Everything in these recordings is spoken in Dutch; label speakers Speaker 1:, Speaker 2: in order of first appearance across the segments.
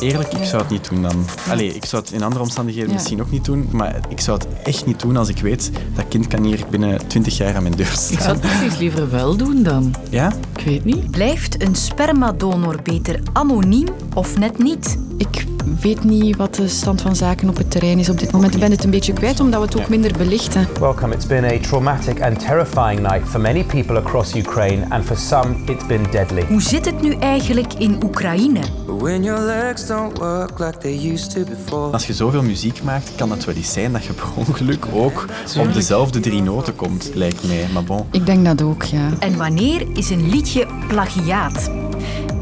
Speaker 1: Eerlijk, ik zou het niet doen dan. Allee, ik zou het in andere omstandigheden
Speaker 2: Ja.
Speaker 1: misschien ook niet doen, maar ik zou het echt niet doen als ik weet dat kind kan hier binnen 20 jaar aan mijn deur
Speaker 2: Ik zou
Speaker 1: staan.
Speaker 2: het precies liever wel doen dan.
Speaker 1: Ja?
Speaker 2: Ik weet niet.
Speaker 3: Blijft een spermadonor beter anoniem of net niet?
Speaker 2: Ik weet niet wat de stand van zaken op het terrein is op dit moment. Ik ben het een beetje kwijt, omdat we het ook minder belichten.
Speaker 4: Welcome. It's been a traumatic and terrifying night for many people across Ukraine, and for some, it's been deadly.
Speaker 3: Hoe zit het nu eigenlijk in Oekraïne?
Speaker 5: When your legs don't work like they used to before.
Speaker 1: Als je zoveel muziek maakt, kan het wel eens zijn dat je per ongeluk ook op dezelfde drie noten komt, lijkt mij. Maar bon.
Speaker 2: Ik denk dat ook, ja.
Speaker 3: En wanneer is een liedje plagiaat?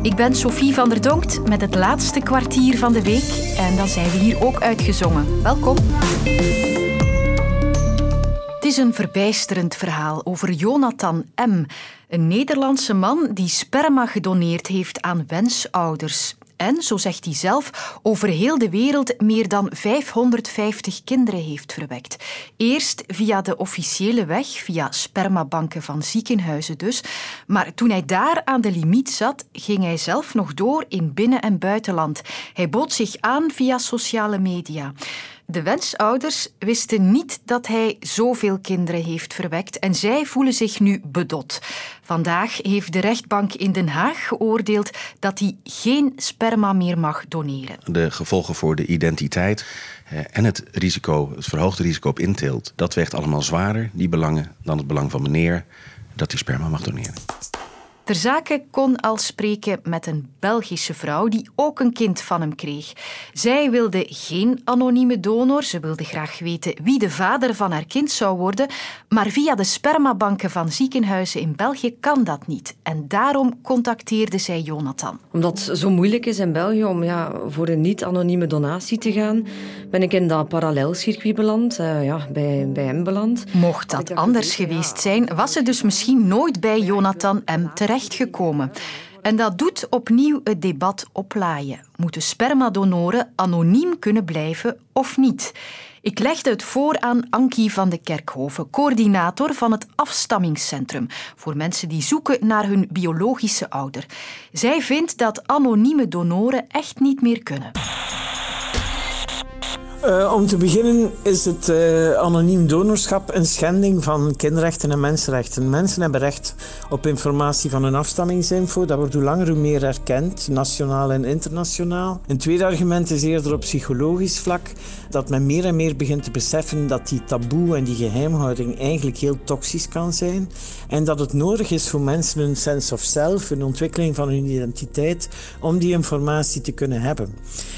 Speaker 3: Ik ben Sophie van der Donkt met het laatste kwartier van de week en dan zijn we hier ook uitgezongen. Welkom. Het is een verbijsterend verhaal over Jonathan M., een Nederlandse man die sperma gedoneerd heeft aan wensouders. En, zo zegt hij zelf, over heel de wereld meer dan 550 kinderen heeft verwekt. Eerst via de officiële weg, via spermabanken van ziekenhuizen dus. Maar toen hij daar aan de limiet zat, ging hij zelf nog door in binnen- en buitenland. Hij bood zich aan via sociale media. De wensouders wisten niet dat hij zoveel kinderen heeft verwekt en zij voelen zich nu bedot. Vandaag heeft de rechtbank in Den Haag geoordeeld dat hij geen sperma meer mag doneren.
Speaker 6: de gevolgen voor de identiteit eh, en het risico, het verhoogde risico op inteelt, dat weegt allemaal zwaarder, die belangen, dan het belang van meneer dat hij sperma mag doneren.
Speaker 3: Ter zake kon al spreken met een Belgische vrouw die ook een kind van hem kreeg. Zij wilde geen anonieme donor, ze wilde graag weten wie de vader van haar kind zou worden, maar via de spermabanken van ziekenhuizen in België kan dat niet. En daarom contacteerde zij Jonathan.
Speaker 7: Omdat het zo moeilijk is in België om ja, voor een niet-anonieme donatie te gaan, ben ik in dat parallelcircuit beland, eh, ja, bij, bij hem beland.
Speaker 3: Mocht dat
Speaker 7: dat
Speaker 3: anders geweest
Speaker 7: ja.
Speaker 3: zijn, was ze dus misschien nooit bij Jonathan M. En dat doet opnieuw het debat oplaaien. Moeten spermadonoren anoniem kunnen blijven of niet? Ik legde het voor aan Ankie van de Kerkhoven, coördinator van het Afstammingscentrum, voor mensen die zoeken naar hun biologische ouder. Zij vindt dat anonieme donoren echt niet meer kunnen.
Speaker 8: Eh, om te beginnen is het eh, anoniem donorschap een schending van kinderrechten en mensenrechten. Mensen hebben recht op informatie van hun afstammingsinfo. Dat wordt hoe langer hoe meer erkend, nationaal en internationaal. Een tweede argument is eerder op psychologisch vlak. Dat men meer en meer begint te beseffen dat die taboe en die geheimhouding eigenlijk heel toxisch kan zijn. En dat het nodig is voor mensen een sense of self, een ontwikkeling van hun identiteit, om die informatie te kunnen hebben.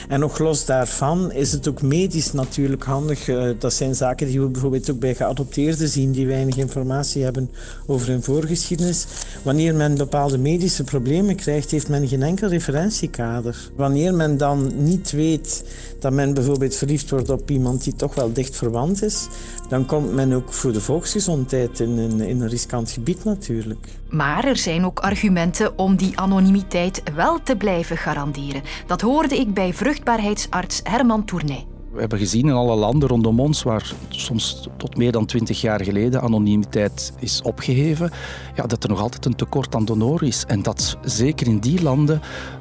Speaker 8: En nog los daarvan is het ook medisch natuurlijk handig. eh, Dat zijn zaken die we bijvoorbeeld ook bij geadopteerden zien, die weinig informatie hebben over hun voorgeschiedenis. Wanneer men bepaalde medische problemen krijgt, heeft men geen enkel referentiekader. Wanneer men dan niet weet dat men bijvoorbeeld verliefd wordt op iemand die toch wel dicht verwant is, dan komt men ook voor de volksgezondheid in een, in een riskant gebied natuurlijk.
Speaker 3: Maar er zijn ook argumenten om die anonimiteit wel te blijven garanderen. Dat hoorde ik bij vruchtbaarheidsarts Herman Tournay.
Speaker 9: We hebben gezien in alle landen rondom ons, waar soms tot meer dan twintig jaar geleden anonimiteit is opgeheven, ja, dat er nog altijd een tekort aan donoren is. En dat zeker in die landen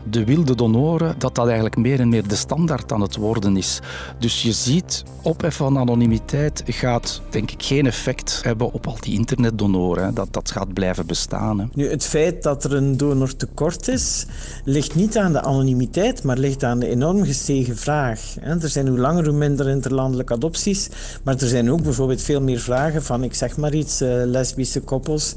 Speaker 9: de wilde donoren, dat dat eigenlijk meer en meer de standaard aan het worden is. Dus je ziet, opheffen van anonimiteit gaat denk ik geen effect hebben op al die internetdonoren. Dat, dat gaat blijven bestaan. hè.
Speaker 8: Nu, het feit dat er een donor tekort is, ligt niet aan de anonimiteit, maar ligt aan de enorm gestegen vraag. Er zijn hoe langer hoe minder interlandelijke adopties, maar er zijn ook bijvoorbeeld veel meer vragen van, ik zeg maar iets, eh, lesbische koppels.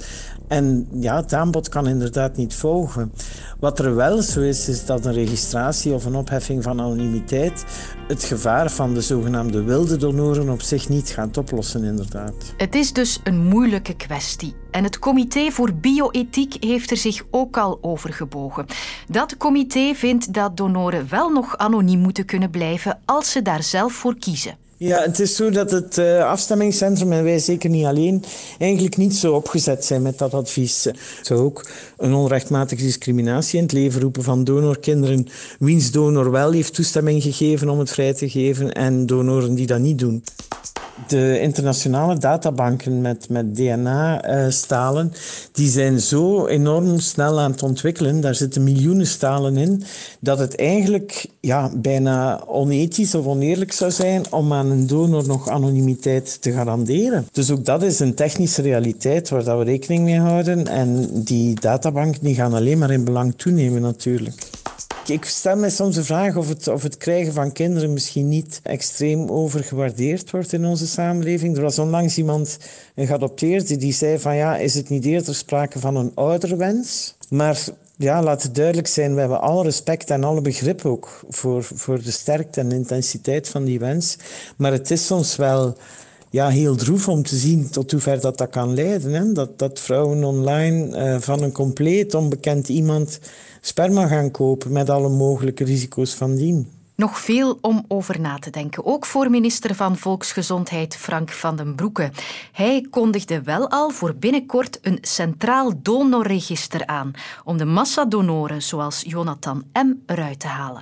Speaker 8: En ja, het aanbod kan inderdaad niet volgen. Wat er wel zo is, is dat een registratie of een opheffing van anonimiteit het gevaar van de zogenaamde wilde donoren op zich niet gaat oplossen, inderdaad.
Speaker 3: Het is dus een moeilijke kwestie. En het Comité voor Bioethiek heeft er zich ook al over gebogen. Dat comité vindt dat donoren wel nog anoniem moeten kunnen blijven als ze daar zelf voor kiezen.
Speaker 8: Ja, het is zo dat het eh, afstemmingscentrum, en wij zeker niet alleen, eigenlijk niet zo opgezet zijn met dat advies. Het zou ook een onrechtmatige discriminatie in het leven roepen van donorkinderen, wiens donor wel heeft toestemming gegeven om het vrij te geven, en donoren die dat niet doen. De internationale databanken met, met DNA-stalen, die zijn zo enorm snel aan het ontwikkelen, daar zitten miljoenen stalen in, dat het eigenlijk ja, bijna onethisch of oneerlijk zou zijn om aan een donor nog anonimiteit te garanderen. Dus ook dat is een technische realiteit waar we rekening mee houden en die databanken die gaan alleen maar in belang toenemen natuurlijk. Ik stel me soms de vraag of het, of het krijgen van kinderen misschien niet extreem overgewaardeerd wordt in onze samenleving. Er was onlangs iemand, een geadopteerde, die zei van ja, is het niet eerder sprake van een ouderwens? Maar ja, laat het duidelijk zijn, we hebben alle respect en alle begrip ook voor, voor de sterkte en intensiteit van die wens. Maar het is soms wel ja, heel droef om te zien tot hoever dat, dat kan leiden. Hè? Dat, dat vrouwen online uh, van een compleet onbekend iemand sperma gaan kopen met alle mogelijke risico's van dien.
Speaker 3: Nog veel om over na te denken, ook voor minister van Volksgezondheid Frank van den Broeke. Hij kondigde wel al voor binnenkort een centraal donorregister aan om de massadonoren zoals Jonathan M. eruit te halen.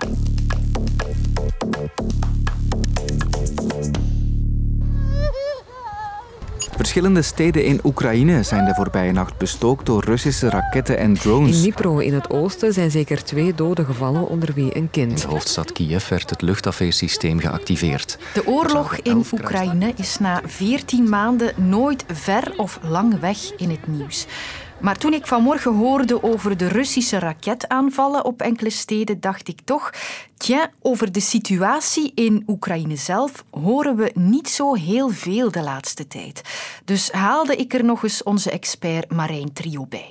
Speaker 10: Verschillende steden in Oekraïne zijn de voorbije nacht bestookt door Russische raketten en drones.
Speaker 11: In Dnipro in het oosten zijn zeker twee doden gevallen, onder wie een kind.
Speaker 10: In de hoofdstad Kiev werd het luchtafweersysteem geactiveerd.
Speaker 3: De oorlog in Oekraïne is na 14 maanden nooit ver of lang weg in het nieuws. Maar toen ik vanmorgen hoorde over de Russische raketaanvallen op enkele steden, dacht ik toch, tja, over de situatie in Oekraïne zelf horen we niet zo heel veel de laatste tijd. Dus haalde ik er nog eens onze expert Marijn Trio bij.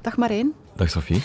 Speaker 3: Dag Marijn.
Speaker 12: Dag Sophie.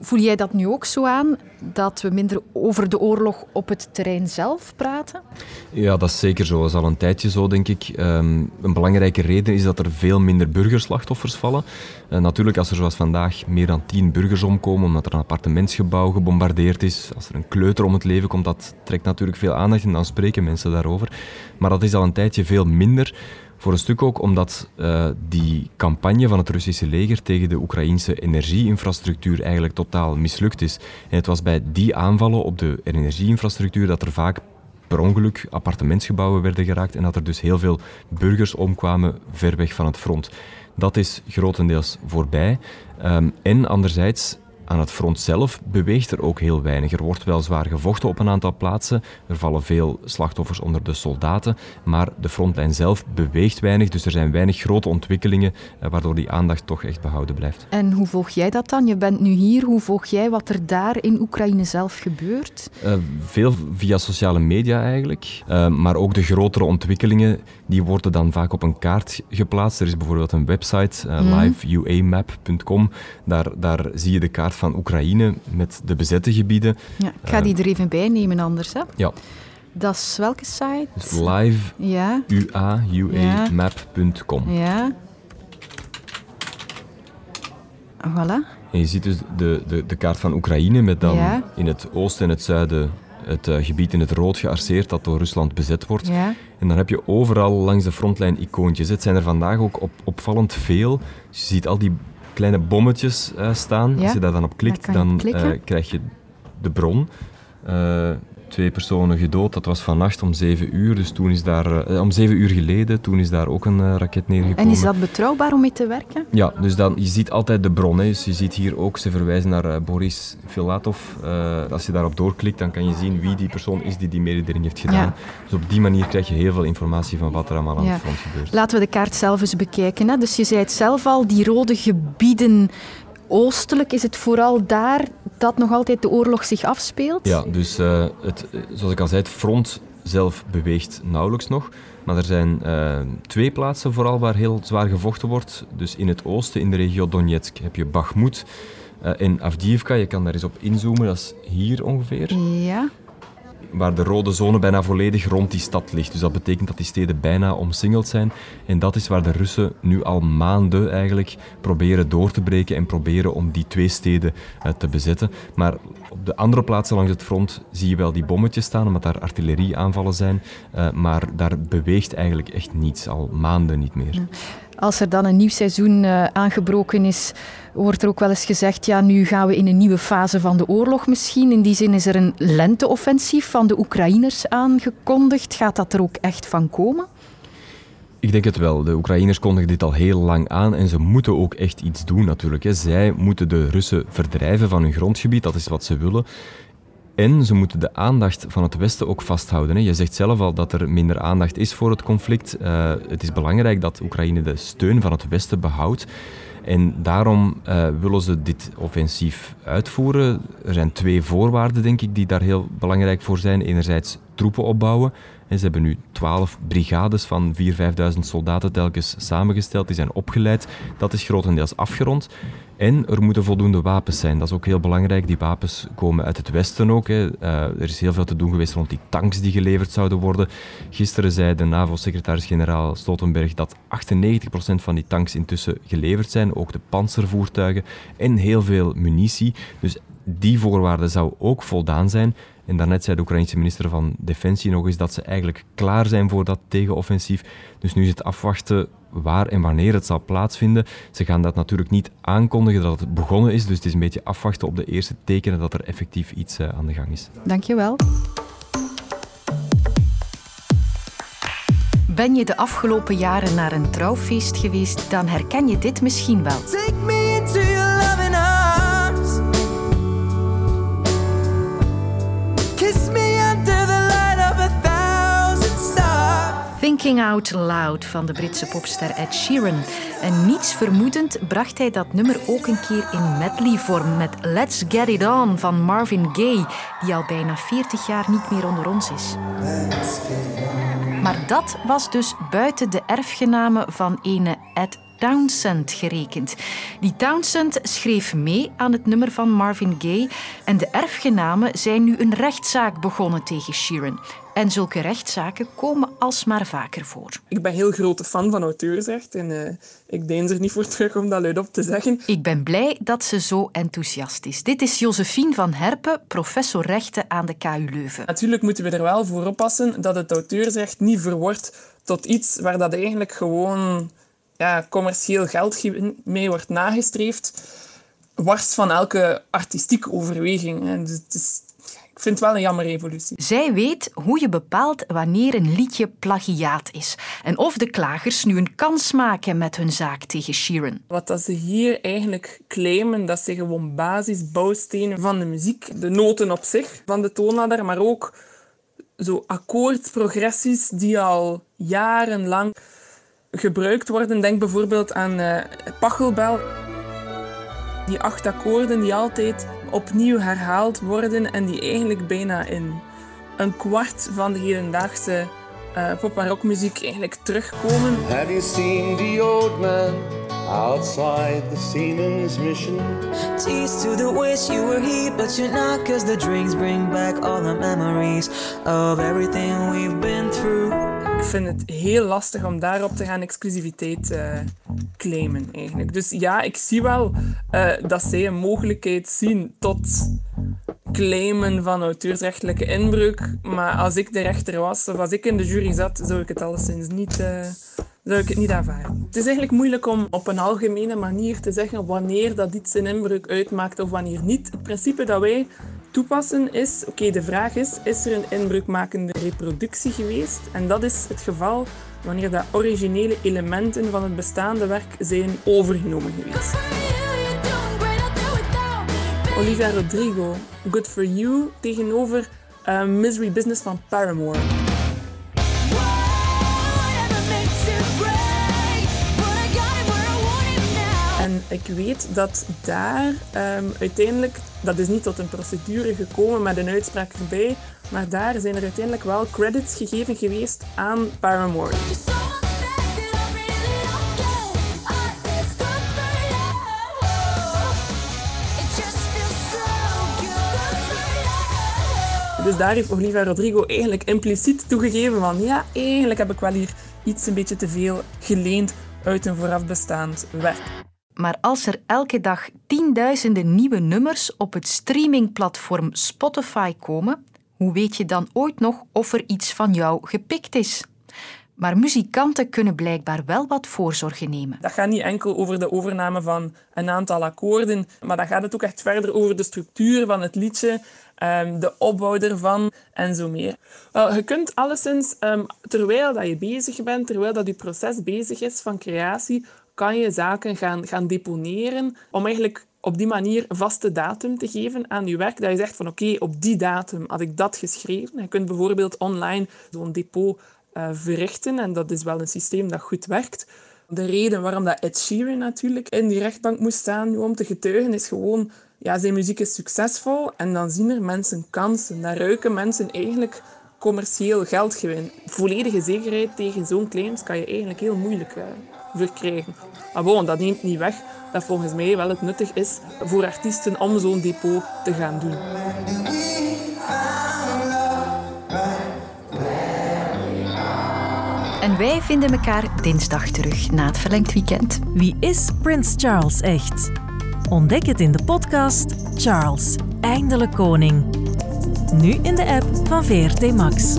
Speaker 3: Voel jij dat nu ook zo aan, dat we minder over de oorlog op het terrein zelf praten?
Speaker 12: Ja, dat is zeker zo. Dat is al een tijdje zo, denk ik. Um, een belangrijke reden is dat er veel minder burgerslachtoffers vallen. Uh, natuurlijk, als er zoals vandaag meer dan tien burgers omkomen omdat er een appartementsgebouw gebombardeerd is, als er een kleuter om het leven komt, dat trekt natuurlijk veel aandacht en dan spreken mensen daarover. Maar dat is al een tijdje veel minder. Voor een stuk ook omdat uh, die campagne van het Russische leger tegen de Oekraïnse energieinfrastructuur eigenlijk totaal mislukt is. En het was bij die aanvallen op de energieinfrastructuur dat er vaak per ongeluk appartementsgebouwen werden geraakt en dat er dus heel veel burgers omkwamen ver weg van het front. Dat is grotendeels voorbij. Um, en anderzijds aan het front zelf beweegt er ook heel weinig. Er wordt wel zwaar gevochten op een aantal plaatsen. Er vallen veel slachtoffers onder de soldaten. Maar de frontlijn zelf beweegt weinig. Dus er zijn weinig grote ontwikkelingen, eh, waardoor die aandacht toch echt behouden blijft.
Speaker 3: En hoe volg jij dat dan? Je bent nu hier. Hoe volg jij wat er daar in Oekraïne zelf gebeurt?
Speaker 12: Uh, veel via sociale media eigenlijk. Uh, maar ook de grotere ontwikkelingen, die worden dan vaak op een kaart geplaatst. Er is bijvoorbeeld een website, uh, mm. liveuamap.com. Daar, daar zie je de kaart van Oekraïne met de bezette gebieden.
Speaker 3: Ja, ik ga die er even bij nemen anders. Hè.
Speaker 12: Ja.
Speaker 3: Dat is welke site?
Speaker 12: Dus live ja.
Speaker 3: Ja. Voilà.
Speaker 12: En je ziet dus de, de, de kaart van Oekraïne met dan ja. in het oosten en het zuiden het uh, gebied in het rood gearseerd dat door Rusland bezet wordt.
Speaker 3: Ja.
Speaker 12: En dan heb je overal langs de frontlijn icoontjes. Het zijn er vandaag ook op, opvallend veel. Dus je ziet al die kleine bommetjes uh, staan.
Speaker 3: Ja?
Speaker 12: Als je daar dan op klikt, dan uh, krijg je de bron. Uh, twee personen gedood. Dat was vannacht om zeven uur. Dus toen is daar, uh, om zeven uur geleden, toen is daar ook een uh, raket neergekomen.
Speaker 3: En is dat betrouwbaar om mee te werken?
Speaker 12: Ja, dus dan, je ziet altijd de bron. Hè. Dus je ziet hier ook, ze verwijzen naar uh, Boris Filatov. als je daarop doorklikt, dan kan je zien wie die persoon is die die mededeling heeft gedaan. Ja. Dus op die manier krijg je heel veel informatie van wat er allemaal aan ja. het front gebeurt.
Speaker 3: Laten we de kaart zelf eens bekijken. Hè. Dus je zei het zelf al, die rode gebieden oostelijk is het vooral daar dat nog altijd de oorlog zich afspeelt?
Speaker 12: Ja, dus uh, het, zoals ik al zei, het front zelf beweegt nauwelijks nog. Maar er zijn uh, twee plaatsen vooral waar heel zwaar gevochten wordt. Dus in het oosten, in de regio Donetsk, heb je Bakhmut uh, en Avdiivka. Je kan daar eens op inzoomen, dat is hier ongeveer.
Speaker 3: Ja
Speaker 12: waar de rode zone bijna volledig rond die stad ligt. Dus dat betekent dat die steden bijna omsingeld zijn. En dat is waar de Russen nu al maanden eigenlijk proberen door te breken en proberen om die twee steden uh, te bezetten. Maar op de andere plaatsen langs het front zie je wel die bommetjes staan, omdat daar artillerieaanvallen zijn. Uh, maar daar beweegt eigenlijk echt niets, al maanden niet meer.
Speaker 2: Als er dan een nieuw seizoen uh, aangebroken is, wordt er ook wel eens gezegd, ja, nu gaan we in een nieuwe fase van de oorlog misschien. In die zin is er een lenteoffensief van de Oekraïners aangekondigd. Gaat dat er ook echt van komen?
Speaker 12: Ik denk het wel. De Oekraïners kondigen dit al heel lang aan en ze moeten ook echt iets doen natuurlijk. Zij moeten de Russen verdrijven van hun grondgebied, dat is wat ze willen. En ze moeten de aandacht van het Westen ook vasthouden. Je zegt zelf al dat er minder aandacht is voor het conflict. Uh, het is belangrijk dat Oekraïne de steun van het Westen behoudt. En daarom uh, willen ze dit offensief uitvoeren. Er zijn twee voorwaarden, denk ik, die daar heel belangrijk voor zijn. Enerzijds troepen opbouwen. Ze hebben nu twaalf brigades van 4.000, 5.000 soldaten telkens samengesteld. Die zijn opgeleid. Dat is grotendeels afgerond. En er moeten voldoende wapens zijn. Dat is ook heel belangrijk. Die wapens komen uit het Westen ook. Hè. Uh, er is heel veel te doen geweest rond die tanks die geleverd zouden worden. Gisteren zei de NAVO-secretaris-generaal Stoltenberg dat 98% van die tanks intussen geleverd zijn. Ook de panzervoertuigen en heel veel munitie. Dus die voorwaarden zou ook voldaan zijn. En daarnet zei de Oekraïnse minister van Defensie nog eens dat ze eigenlijk klaar zijn voor dat tegenoffensief. Dus nu is het afwachten waar en wanneer het zal plaatsvinden. Ze gaan dat natuurlijk niet aankondigen dat het begonnen is, dus het is een beetje afwachten op de eerste tekenen dat er effectief iets uh, aan de gang is.
Speaker 2: Dankjewel.
Speaker 3: Ben je de afgelopen jaren naar een trouwfeest geweest, dan herken je dit misschien wel. Thinking Out Loud van de Britse popster Ed Sheeran. En niets vermoedend bracht hij dat nummer ook een keer in medley-vorm met Let's Get It On van Marvin Gaye, die al bijna 40 jaar niet meer onder ons is. Maar dat was dus buiten de erfgename van ene Ed Townsend gerekend. Die Townsend schreef mee aan het nummer van Marvin Gaye en de erfgenamen zijn nu een rechtszaak begonnen tegen Sheeran. En zulke rechtszaken komen alsmaar vaker voor.
Speaker 13: Ik ben heel grote fan van auteursrecht en uh, ik deens er niet voor terug om dat luidop te zeggen.
Speaker 3: Ik ben blij dat ze zo enthousiast is. Dit is Josephine van Herpen, professor rechten aan de KU Leuven.
Speaker 13: Natuurlijk moeten we er wel voor oppassen dat het auteursrecht niet verwordt tot iets waar dat eigenlijk gewoon ja, commercieel geld mee wordt nagestreefd, wars van elke artistieke overweging. Dus het is, ik vind het wel een jammer evolutie.
Speaker 3: Zij weet hoe je bepaalt wanneer een liedje plagiaat is. En of de klagers nu een kans maken met hun zaak tegen Sheeran.
Speaker 13: Wat dat ze hier eigenlijk claimen, dat zijn gewoon basisbouwstenen van de muziek. De noten op zich van de toonladder, maar ook zo akkoordprogressies die al jarenlang gebruikt worden. Denk bijvoorbeeld aan uh, Pachelbel. Die acht akkoorden die altijd opnieuw herhaald worden en die eigenlijk bijna in een kwart van de hedendaagse uh, pop- en rockmuziek eigenlijk terugkomen. Have you seen the old man outside the Siemens mission? Tease to the wish you were here, but you're not, cause the drinks bring back all the memories of everything we've been through. Ik vind het heel lastig om daarop te gaan exclusiviteit uh, claimen, eigenlijk. Dus ja, ik zie wel uh, dat zij een mogelijkheid zien tot claimen van auteursrechtelijke inbreuk. Maar als ik de rechter was, of als ik in de jury zat, zou ik het alleszins niet... Uh, zou ik het niet aanvaarden. Het is eigenlijk moeilijk om op een algemene manier te zeggen wanneer dat iets een inbreuk uitmaakt of wanneer niet. Het principe dat wij toepassen is, oké, de vraag is, is er een inbreukmakende reproductie geweest? En dat is het geval wanneer de originele elementen van het bestaande werk zijn overgenomen geweest. Olivia Rodrigo, Good For You, tegenover uh, Misery Business van Paramore. Ik weet dat daar um, uiteindelijk, dat is niet tot een procedure gekomen met een uitspraak erbij, maar daar zijn er uiteindelijk wel credits gegeven geweest aan Paramore. Dus daar heeft Olivia Rodrigo eigenlijk impliciet toegegeven van ja, eigenlijk heb ik wel hier iets een beetje te veel geleend uit een vooraf bestaand werk.
Speaker 3: Maar als er elke dag tienduizenden nieuwe nummers op het streamingplatform Spotify komen, hoe weet je dan ooit nog of er iets van jou gepikt is? Maar muzikanten kunnen blijkbaar wel wat voorzorgen nemen.
Speaker 13: Dat gaat niet enkel over de overname van een aantal akkoorden, maar dan gaat het ook echt verder over de structuur van het liedje, ehm, de opbouw ervan en zo meer. Wel, je kunt alleszins, um, terwijl dat je bezig bent, terwijl dat je proces bezig is van creatie, kan je zaken gaan, gaan deponeren om eigenlijk op die manier een vaste datum te geven aan je werk. Dat je zegt van oké, op die datum had ik dat geschreven. Je kunt bijvoorbeeld online zo'n depot uh, verrichten en dat is wel een systeem dat goed werkt. De reden waarom dat Ed Sheeran natuurlijk in die rechtbank moest staan om te getuigen is gewoon ja, zijn muziek is succesvol en dan zien er mensen kansen. Dan ruiken mensen eigenlijk commercieel geldgewin. Volledige zekerheid tegen zo'n claims kan je eigenlijk heel moeilijk uh, verkrijgen. Maar bon, dat neemt niet weg dat volgens mij wel het nuttig is voor artiesten om zo'n depot te gaan doen.
Speaker 3: En wij vinden elkaar dinsdag terug na het verlengd weekend.
Speaker 14: Wie is Prins Charles echt? Ontdek het in de podcast Charles, eindelijk koning. Nu in de app van VRT Max.